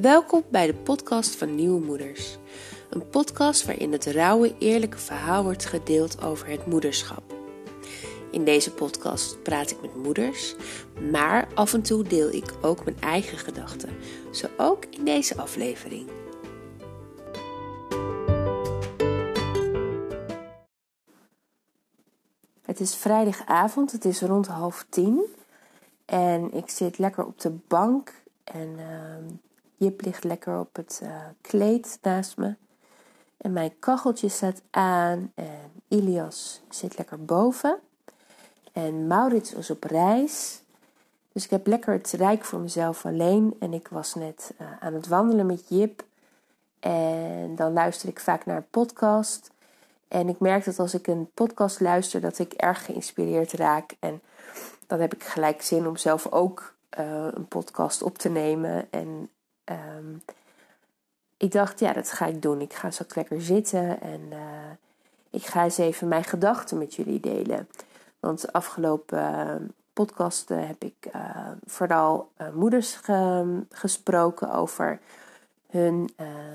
Welkom bij de podcast van Nieuwe Moeders. Een podcast waarin het rauwe, eerlijke verhaal wordt gedeeld over het moederschap. In deze podcast praat ik met moeders, maar af en toe deel ik ook mijn eigen gedachten, zo ook in deze aflevering. Het is vrijdagavond, het is rond half tien en ik zit lekker op de bank en uh, Jip ligt lekker op het uh, kleed naast me. En mijn kacheltje staat aan en Ilias zit lekker boven. En Maurits was op reis. Dus ik heb lekker het rijk voor mezelf alleen. En ik was net uh, aan het wandelen met Jip. En dan luister ik vaak naar een podcast. En ik merk dat als ik een podcast luister, dat ik erg geïnspireerd raak. En dan heb ik gelijk zin om zelf ook uh, een podcast op te nemen. En um, ik dacht, ja, dat ga ik doen. Ik ga straks lekker zitten en uh, ik ga eens even mijn gedachten met jullie delen. Want de afgelopen uh, heb ik vooral moeders ge gesproken over hun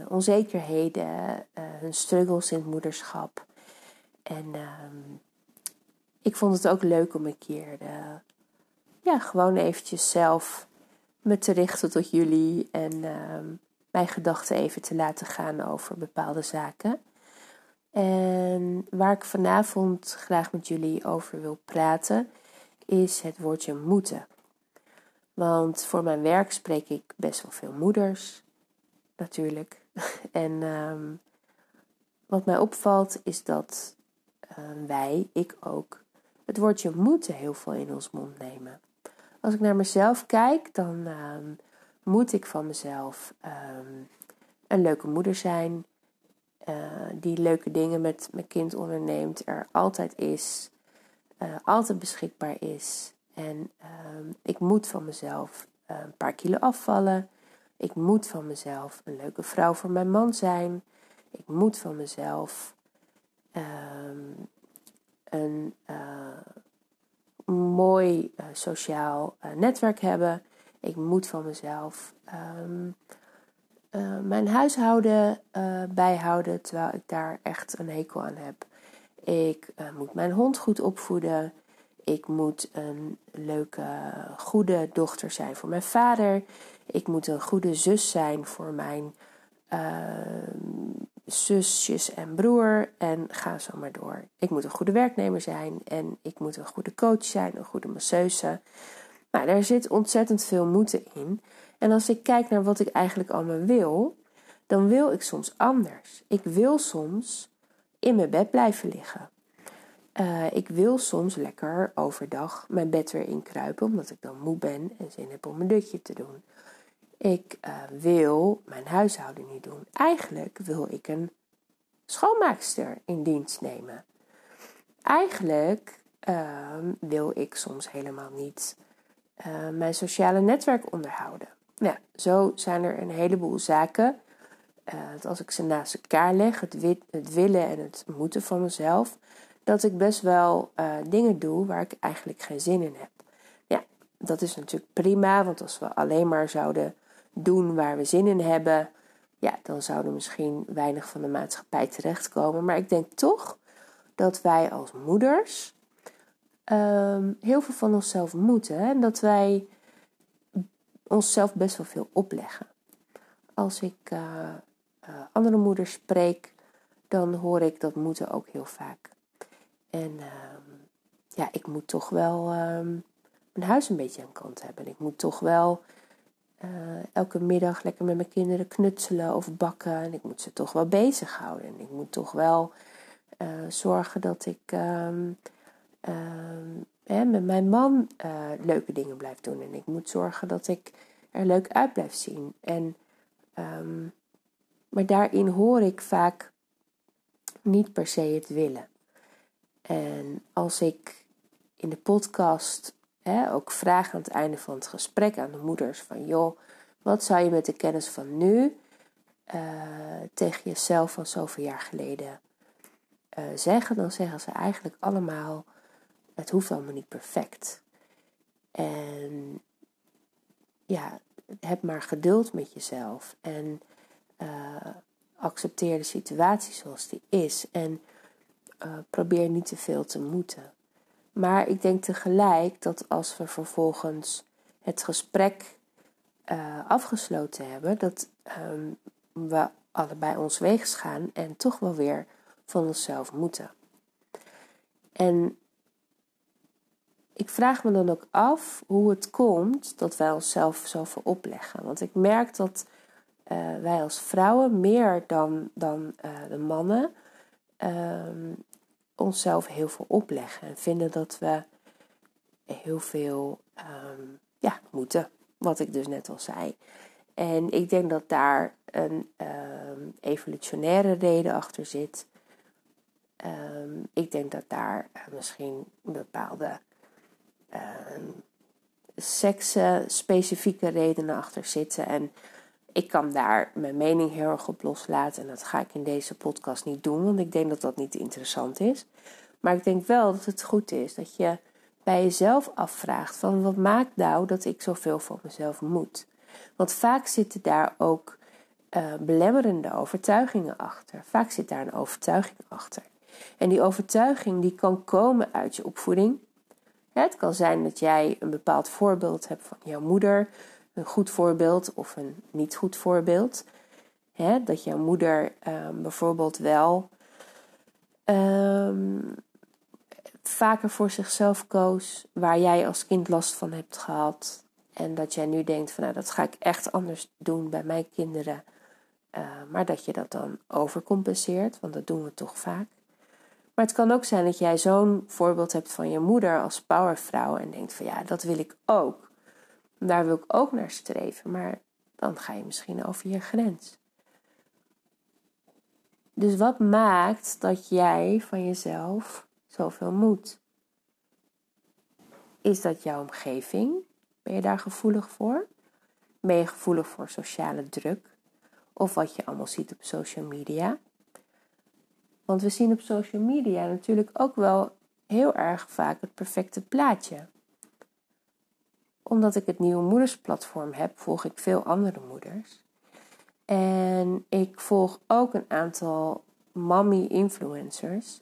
onzekerheden, hun struggles in het moederschap. En ehm, ik vond het ook leuk om een keer ja, gewoon eventjes zelf me te richten tot jullie en ehm, mijn gedachten even te laten gaan over bepaalde zaken. En waar ik vanavond graag met jullie over wil praten, is het woordje moeten. Want voor mijn werk spreek ik best wel veel moeders, natuurlijk. en um, wat mij opvalt is dat uh, wij, ik ook, het woordje moeten heel veel in ons mond nemen. Als ik naar mezelf kijk, dan um, moet ik van mezelf um, een leuke moeder zijn. Uh, die leuke dingen met mijn kind onderneemt, er altijd is, uh, altijd beschikbaar is. En um, ik moet van mezelf uh, een paar kilo afvallen. Ik moet van mezelf een leuke vrouw voor mijn man zijn. Ik moet van mezelf een mooi uh, sociaal uh, netwerk hebben. Ik moet van mezelf um, uh, mijn huishouden bijhouden, terwijl ik daar echt een hekel aan heb. Ik moet mijn hond goed opvoeden. Ik moet een leuke, goede dochter zijn voor mijn vader. Ik moet een goede zus zijn voor mijn zusjes en broer en ga zo maar door. Ik moet een goede werknemer zijn en ik moet een goede coach zijn, een goede masseuse. Maar daar zit ontzettend veel moeten in. En als ik kijk naar wat ik eigenlijk allemaal wil, dan wil ik soms anders. Ik wil soms in mijn bed blijven liggen. Uh, ik wil soms lekker overdag mijn bed weer inkruipen, omdat ik dan moe ben en zin heb om een dutje te doen. Ik uh, wil mijn huishouden niet doen. Eigenlijk wil ik een schoonmaakster in dienst nemen. Eigenlijk uh, wil ik soms helemaal niet uh, mijn sociale netwerk onderhouden. Nou, zo zijn er een heleboel zaken. Uh, als ik ze naast elkaar leg, het, het, willen en het moeten van mezelf, dat ik best wel dingen doe waar ik eigenlijk geen zin in heb. Ja, dat is natuurlijk prima, want als we alleen maar zouden doen waar we zin in hebben, ja, dan zouden misschien weinig van de maatschappij terechtkomen. Maar ik denk toch dat wij als moeders um, heel veel van onszelf moeten. En dat wij onszelf best wel veel opleggen. Als ik uh, uh, andere moeders spreek, dan hoor ik dat moeten ook heel vaak. En uh, ja, ik moet toch wel mijn huis een beetje aan kant hebben. Ik moet toch wel uh, elke middag lekker met mijn kinderen knutselen of bakken. En ik moet ze toch wel bezighouden. En ik moet toch wel uh, zorgen dat ik um, hè, met mijn man uh, leuke dingen blijf doen. En ik moet zorgen dat ik er leuk uit blijf zien. En, um, maar daarin hoor ik vaak niet per se het willen. En als ik in de podcast Ook vragen aan het einde van het gesprek aan de moeders van joh, wat zou je met de kennis van nu uh, tegen jezelf van zoveel jaar geleden uh, zeggen? Dan zeggen ze eigenlijk allemaal, het hoeft allemaal niet perfect. En ja, heb maar geduld met jezelf en accepteer de situatie zoals die is en probeer niet te veel te moeten. Maar ik denk tegelijk dat als we vervolgens het gesprek afgesloten hebben, dat ehm, we allebei ons weegs gaan en toch wel weer van onszelf moeten. En ik vraag me dan ook af hoe het komt dat wij onszelf zoveel opleggen. Want ik merk dat uh, wij als vrouwen meer dan, dan uh, de mannen um, onszelf heel veel opleggen. En vinden dat we heel veel um, ja, moeten. Wat ik dus net al zei. En ik denk dat daar een um, evolutionaire reden achter zit. Um, ik denk dat daar uh, misschien bepaalde uh, specifieke redenen achter zitten. En ik kan daar mijn mening heel erg op loslaten. En dat ga ik in deze podcast niet doen, want ik denk dat dat niet interessant is. Maar ik denk wel dat het goed is dat je bij jezelf afvraagt: van wat maakt nou dat ik zoveel van mezelf moet? Want vaak zitten daar ook uh, belemmerende overtuigingen achter. Vaak zit daar een overtuiging achter. En die overtuiging die kan komen uit je opvoeding. Het kan zijn dat jij een bepaald voorbeeld hebt van jouw moeder, een goed voorbeeld of een niet goed voorbeeld. dat jouw moeder um, bijvoorbeeld wel um, vaker voor zichzelf koos, waar jij als kind last van hebt gehad. En dat jij nu denkt van nou dat ga ik echt anders doen bij mijn kinderen. Uh, maar dat je dat dan overcompenseert, want dat doen we toch vaak. Maar het kan ook zijn dat jij zo'n voorbeeld hebt van je moeder als powervrouw en denkt van ja, dat wil ik ook. Daar wil ik ook naar streven, maar dan ga je misschien over je grens. Dus wat maakt dat jij van jezelf zoveel moet? Is dat jouw omgeving? Ben je daar gevoelig voor? Ben je gevoelig voor sociale druk? Of wat je allemaal ziet op social media? Want we zien op social media natuurlijk ook wel heel erg vaak het perfecte plaatje. Omdat ik het nieuwe moedersplatform heb, volg ik veel andere moeders. En ik volg ook een aantal mommy influencers.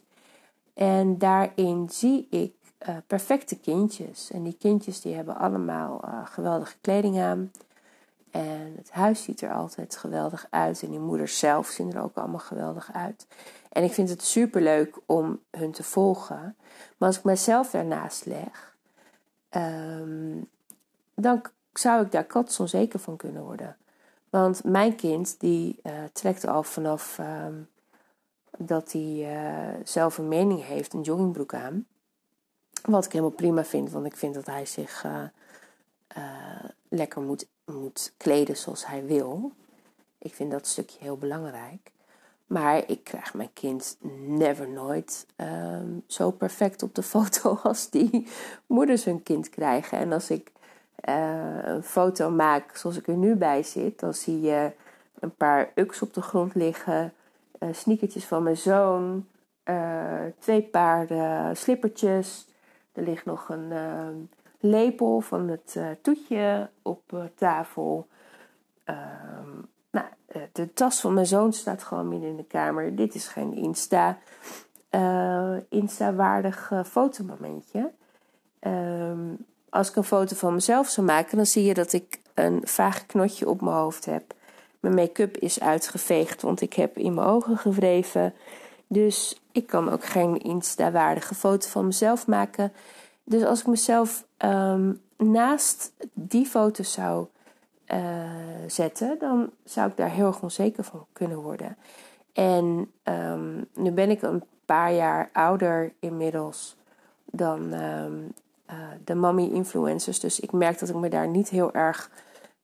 En daarin zie ik uh, perfecte kindjes. En die kindjes die hebben allemaal uh, geweldige kleding aan. En het huis ziet er altijd geweldig uit. En die moeders zelf zien er ook allemaal geweldig uit. En ik vind het super leuk om hun te volgen. Maar als ik mezelf daarnaast leg, um, dan zou ik daar katsonzeker van kunnen worden. Want mijn kind die uh, trekt al vanaf um, dat hij uh, zelf een mening heeft, een joggingbroek aan. Wat ik helemaal prima vind, want ik vind dat hij zich uh, lekker moet, moet kleden zoals hij wil. Ik vind dat stukje heel belangrijk. Maar ik krijg mijn kind never nooit um, zo perfect op de foto als die moeders hun kind krijgen. En als ik een foto maak zoals ik er nu bij zit, dan zie je een paar uks op de grond liggen, uh, sneakertjes van mijn zoon, uh, twee paarden slippertjes. Er ligt nog een ehm, lepel van het toetje op tafel. Um, nou, eh, de tas van mijn zoon staat gewoon midden in de kamer. Dit is geen Insta, uh, Insta-waardig fotomomentje. Ehm, als ik een foto van mezelf zou maken, dan zie je dat ik een vaag knotje op mijn hoofd heb. Mijn make-up is uitgeveegd, want ik heb in mijn ogen gewreven. Dus ik kan ook geen Insta-waardige foto van mezelf maken. Dus als ik mezelf ehm, naast die foto zou uh, zetten, dan zou ik daar heel erg onzeker van kunnen worden. En um, nu ben ik een paar jaar ouder inmiddels dan um, uh, de mommy influencers. Dus ik merk dat ik me daar niet heel erg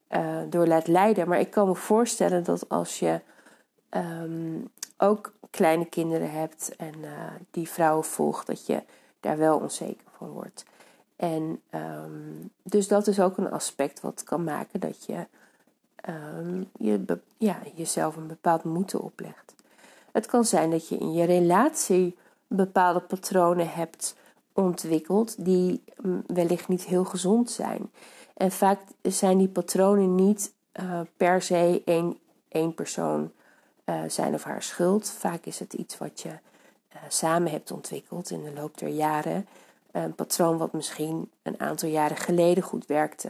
uh, door laat leiden. Maar ik kan me voorstellen dat als je um, ook kleine kinderen hebt en die vrouwen volgt, dat je daar wel onzeker van wordt. En um, dus dat is ook een aspect wat kan maken dat je, um, je ja, jezelf een bepaald moeten oplegt. Het kan zijn dat je in je relatie bepaalde patronen hebt ontwikkelt die mm, wellicht niet heel gezond zijn. En vaak zijn die patronen niet uh, per se één, één persoon uh, zijn of haar schuld. Vaak is het iets wat je uh, samen hebt ontwikkeld in de loop der jaren. Een patroon wat misschien een aantal jaren geleden goed werkte.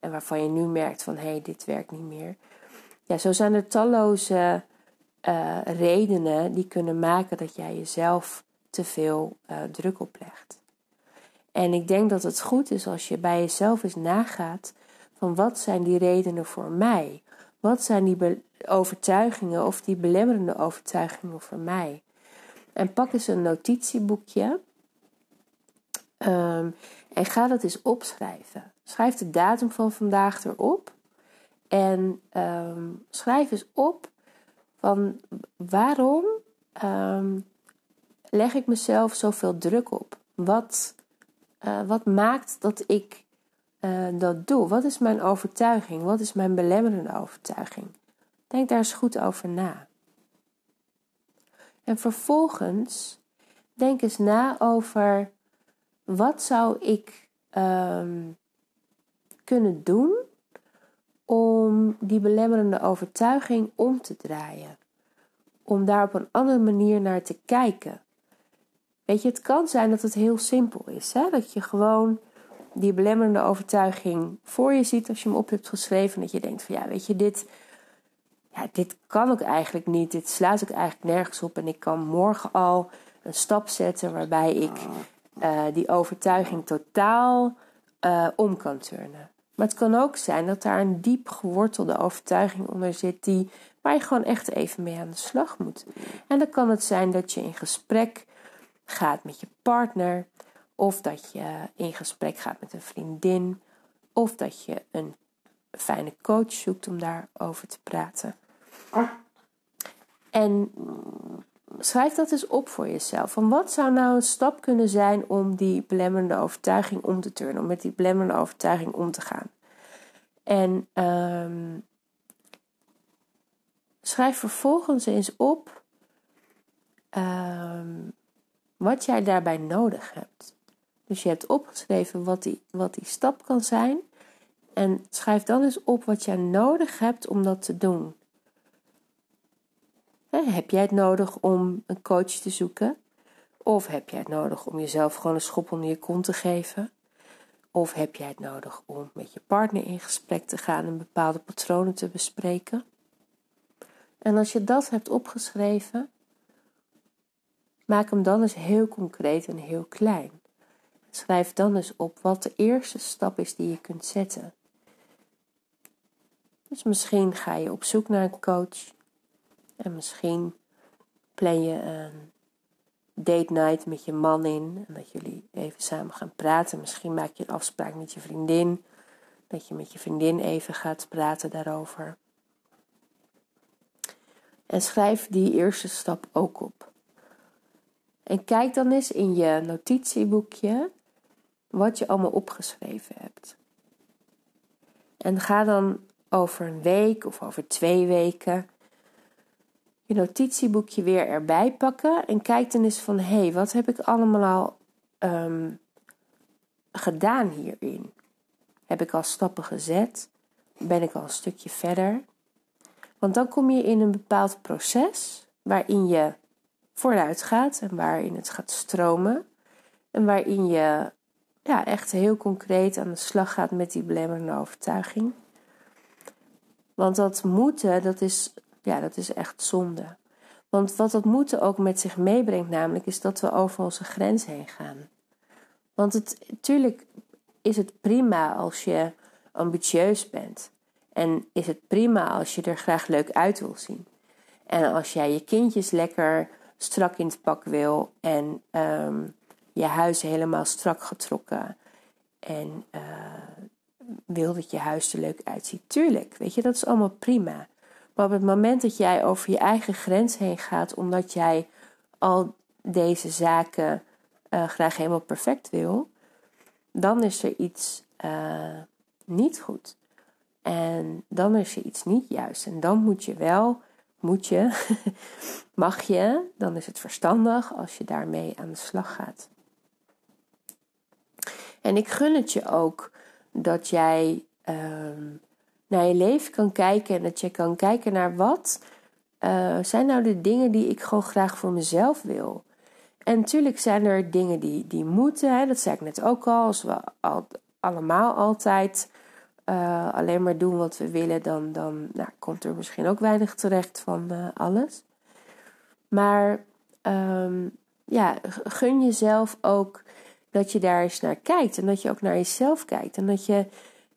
En waarvan je nu merkt van hé, hey, dit werkt niet meer. Ja, zo zijn er talloze redenen die kunnen maken dat jij jezelf te veel druk oplegt. En ik denk dat het goed is als je bij jezelf eens nagaat van wat zijn die redenen voor mij? Wat zijn die overtuigingen of die belemmerende overtuigingen voor mij? En pak eens een notitieboekje um, en ga dat eens opschrijven. Schrijf de datum van vandaag erop en um, schrijf eens op van waarom um, leg ik mezelf zoveel druk op? Wat uh, wat maakt dat ik uh, dat doe? Wat is mijn overtuiging? Wat is mijn belemmerende overtuiging? Denk daar eens goed over na. En vervolgens denk eens na over wat zou ik um, kunnen doen om die belemmerende overtuiging om te draaien. Om daar op een andere manier naar te kijken. Weet je, het kan zijn dat het heel simpel is. Hè? Dat je gewoon die belemmerende overtuiging voor je ziet als je hem op hebt geschreven. Dat je denkt van ja, weet je, dit, ja, dit kan ook eigenlijk niet. Dit slaat ook eigenlijk nergens op. En ik kan morgen al een stap zetten waarbij ik uh, die overtuiging totaal uh, om kan turnen. Maar het kan ook zijn dat daar een diep gewortelde overtuiging onder zit die, waar je gewoon echt even mee aan de slag moet. En dan kan het zijn dat je in gesprek gaat met je partner, of dat je in gesprek gaat met een vriendin, of dat je een fijne coach zoekt om daarover te praten. En schrijf dat eens op voor jezelf. Van wat zou nou een stap kunnen zijn om die belemmerende overtuiging om te turnen, om met die belemmerende overtuiging om te gaan? En um, schrijf vervolgens eens op um, wat jij daarbij nodig hebt. Dus je hebt opgeschreven wat die, wat die stap kan zijn. En schrijf dan eens op wat jij nodig hebt om dat te doen. Heb jij het nodig om een coach te zoeken? Of heb jij het nodig om jezelf gewoon een schop onder je kont te geven? Of heb jij het nodig om met je partner in gesprek te gaan en bepaalde patronen te bespreken? En als je dat hebt opgeschreven, Maak hem dan eens heel concreet en heel klein. Schrijf dan eens op wat de eerste stap is die je kunt zetten. Dus misschien ga je op zoek naar een coach. En misschien plan je een date night met je man in. En dat jullie even samen gaan praten. Misschien maak je een afspraak met je vriendin. Dat je met je vriendin even gaat praten daarover. En schrijf die eerste stap ook op. En kijk dan eens in je notitieboekje wat je allemaal opgeschreven hebt. En ga dan over een week of over twee weken je notitieboekje weer erbij pakken en kijk dan eens van hé, hey, wat heb ik allemaal al um, gedaan hierin? Heb ik al stappen gezet? Ben ik al een stukje verder? Want dan kom je in een bepaald proces waarin je vooruit gaat en waarin het gaat stromen. En waarin je ja, echt heel concreet aan de slag gaat met die belemmerende overtuiging. Want dat moeten, dat is, ja, dat is echt zonde. Want wat dat moeten ook met zich meebrengt, namelijk, is dat we over onze grens heen gaan. Want natuurlijk is het prima als je ambitieus bent. En is het prima als je er graag leuk uit wil zien. En als jij je kindjes lekker strak in het pak wil en um, je huis helemaal strak getrokken en uh, wil dat je huis er leuk uitziet. Tuurlijk, weet je, dat is allemaal prima. Maar op het moment dat jij over je eigen grens heen gaat, omdat jij al deze zaken uh, graag helemaal perfect wil, dan is er iets uh, niet goed. En dan is er iets niet juist. En dan moet je wel moet je, mag je, dan is het verstandig als je daarmee aan de slag gaat. En ik gun het je ook dat jij ehm, naar je leven kan kijken en dat je kan kijken naar wat uh, zijn nou de dingen die ik gewoon graag voor mezelf wil. En natuurlijk zijn er dingen die, die moeten, hè, dat zei ik net ook al, als we al, allemaal altijd uh, alleen maar doen wat we willen, dan, dan nou, komt er misschien ook weinig terecht van uh, alles. Maar um, ja, gun jezelf ook dat je daar eens naar kijkt en dat je ook naar jezelf kijkt en dat je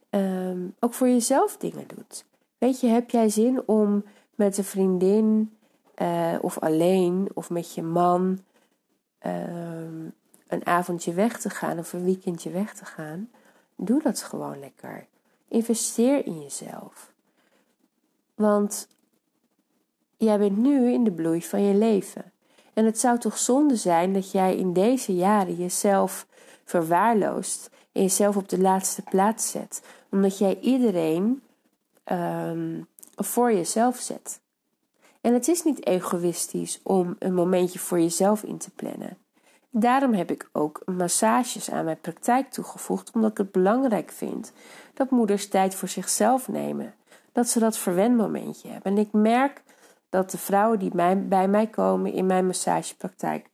um, ook voor jezelf dingen doet. Weet je, heb jij zin om met een vriendin uh, of alleen of met je man um, een avondje weg te gaan of een weekendje weg te gaan? Doe dat gewoon lekker. Investeer in jezelf. Want jij bent nu in de bloei van je leven. En het zou toch zonde zijn dat jij in deze jaren jezelf verwaarloost en jezelf op de laatste plaats zet, omdat jij iedereen um, voor jezelf zet. En het is niet egoïstisch om een momentje voor jezelf in te plannen. Daarom heb ik ook massages aan mijn praktijk toegevoegd, omdat ik het belangrijk vind dat moeders tijd voor zichzelf nemen. Dat ze dat verwendmomentje hebben. En ik merk dat de vrouwen die bij mij komen in mijn massagepraktijk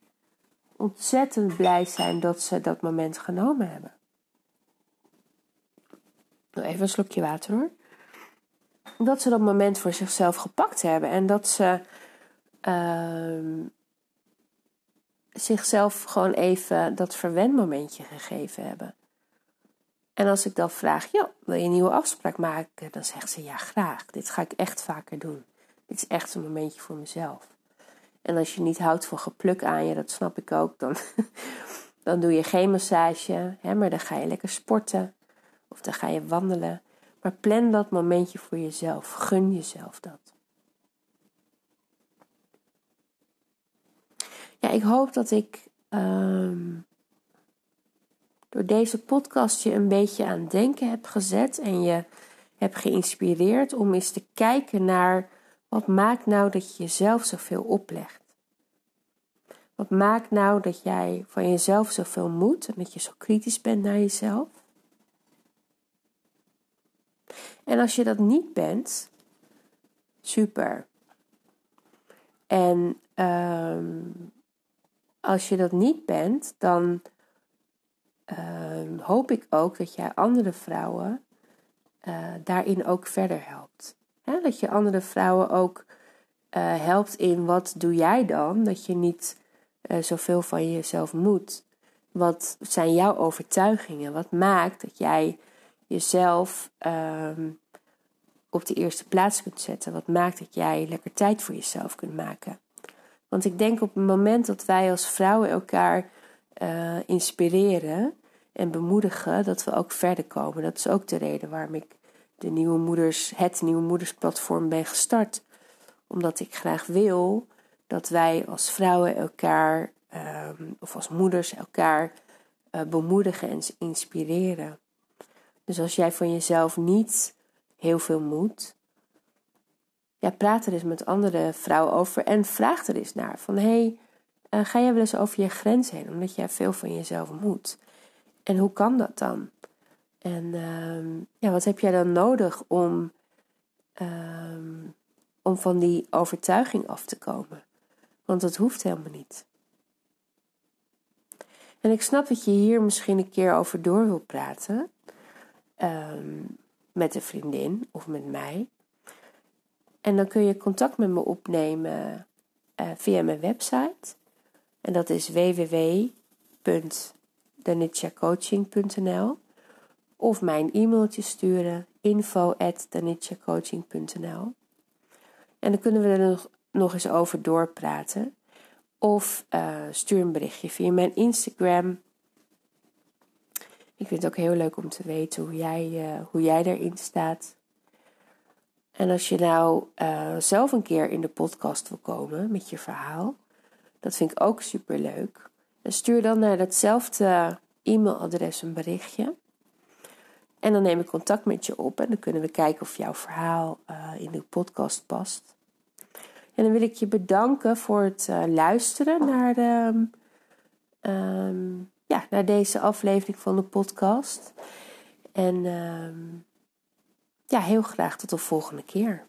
ontzettend blij zijn dat ze dat moment genomen hebben. Even een slokje water hoor. Dat ze dat moment voor zichzelf gepakt hebben en dat ze uh, zichzelf gewoon even dat verwendmomentje gegeven hebben. En als ik dan vraag, ja, wil je een nieuwe afspraak maken? Dan zegt ze, ja, graag. Dit ga ik echt vaker doen. Dit is echt een momentje voor mezelf. En als je niet houdt van gepluk aan je, dat snap ik ook, dan, dan doe je geen massage, hè, maar dan ga je lekker sporten of dan ga je wandelen. Maar plan dat momentje voor jezelf. Gun jezelf dat. Ja, ik hoop dat ik um, door deze podcast je een beetje aan denken heb gezet en je heb geïnspireerd om eens te kijken naar wat maakt nou dat je jezelf zoveel oplegt. Wat maakt nou dat jij van jezelf zoveel moet en dat je zo kritisch bent naar jezelf? En als je dat niet bent, super. En um, als je dat niet bent, dan uh, hoop ik ook dat jij andere vrouwen uh, daarin ook verder helpt. Dat je andere vrouwen ook uh, helpt in wat doe jij dan, dat je niet zoveel van jezelf moet. Wat zijn jouw overtuigingen? Wat maakt dat jij jezelf um, op de eerste plaats kunt zetten? Wat maakt dat jij lekker tijd voor jezelf kunt maken? Want ik denk op het moment dat wij als vrouwen elkaar uh, inspireren en bemoedigen, dat we ook verder komen. Dat is ook de reden waarom ik de nieuwe moeders, het nieuwe moedersplatform ben gestart. Omdat ik graag wil dat wij als vrouwen elkaar, um, of als moeders elkaar uh, bemoedigen en inspireren. Dus als jij van jezelf niet heel veel moet, ja, praat er eens met andere vrouwen over en vraag er eens naar. Van hey, uh, ga jij wel eens over je grens heen, omdat jij veel van jezelf moet? En hoe kan dat dan? En uh, ja, wat heb jij dan nodig om, uh, om van die overtuiging af te komen? Want dat hoeft helemaal niet. En ik snap dat je hier misschien een keer over door wil praten. Um, met een vriendin of met mij. En dan kun je contact met me opnemen uh, via mijn website. En dat is www.danitjacoaching.nl Of mijn e-mailtje sturen info.danitjacoaching.nl En dan kunnen we er nog, nog eens over doorpraten. Of uh, stuur een berichtje via mijn Instagram. Ik vind het ook heel leuk om te weten hoe jij, uh, hoe jij erin staat. En als je nou uh, zelf een keer in de podcast wil komen met je verhaal, dat vind ik ook super leuk. En stuur dan naar datzelfde e-mailadres een berichtje. En dan neem ik contact met je op en dan kunnen we kijken of jouw verhaal uh, in de podcast past. En dan wil ik je bedanken voor het uh, luisteren naar de, um, ja, naar deze aflevering van de podcast. En ehm, ja, heel graag tot de volgende keer.